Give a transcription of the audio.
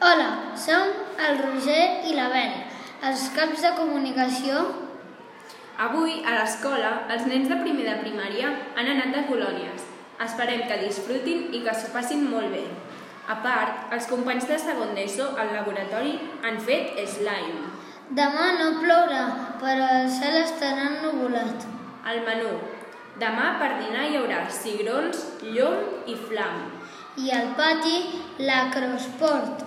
Hola, som el Roger i la Bel, els caps de comunicació. Avui, a l'escola, els nens de primer de primària han anat de colònies. Esperem que disfrutin i que s'ho passin molt bé. A part, els companys de segon d'ESO al laboratori han fet slime. Demà no plourà, però el cel estarà ennubulat. El menú. Demà per dinar hi haurà cigrons, llom i flam. I al pati, l'acrosport.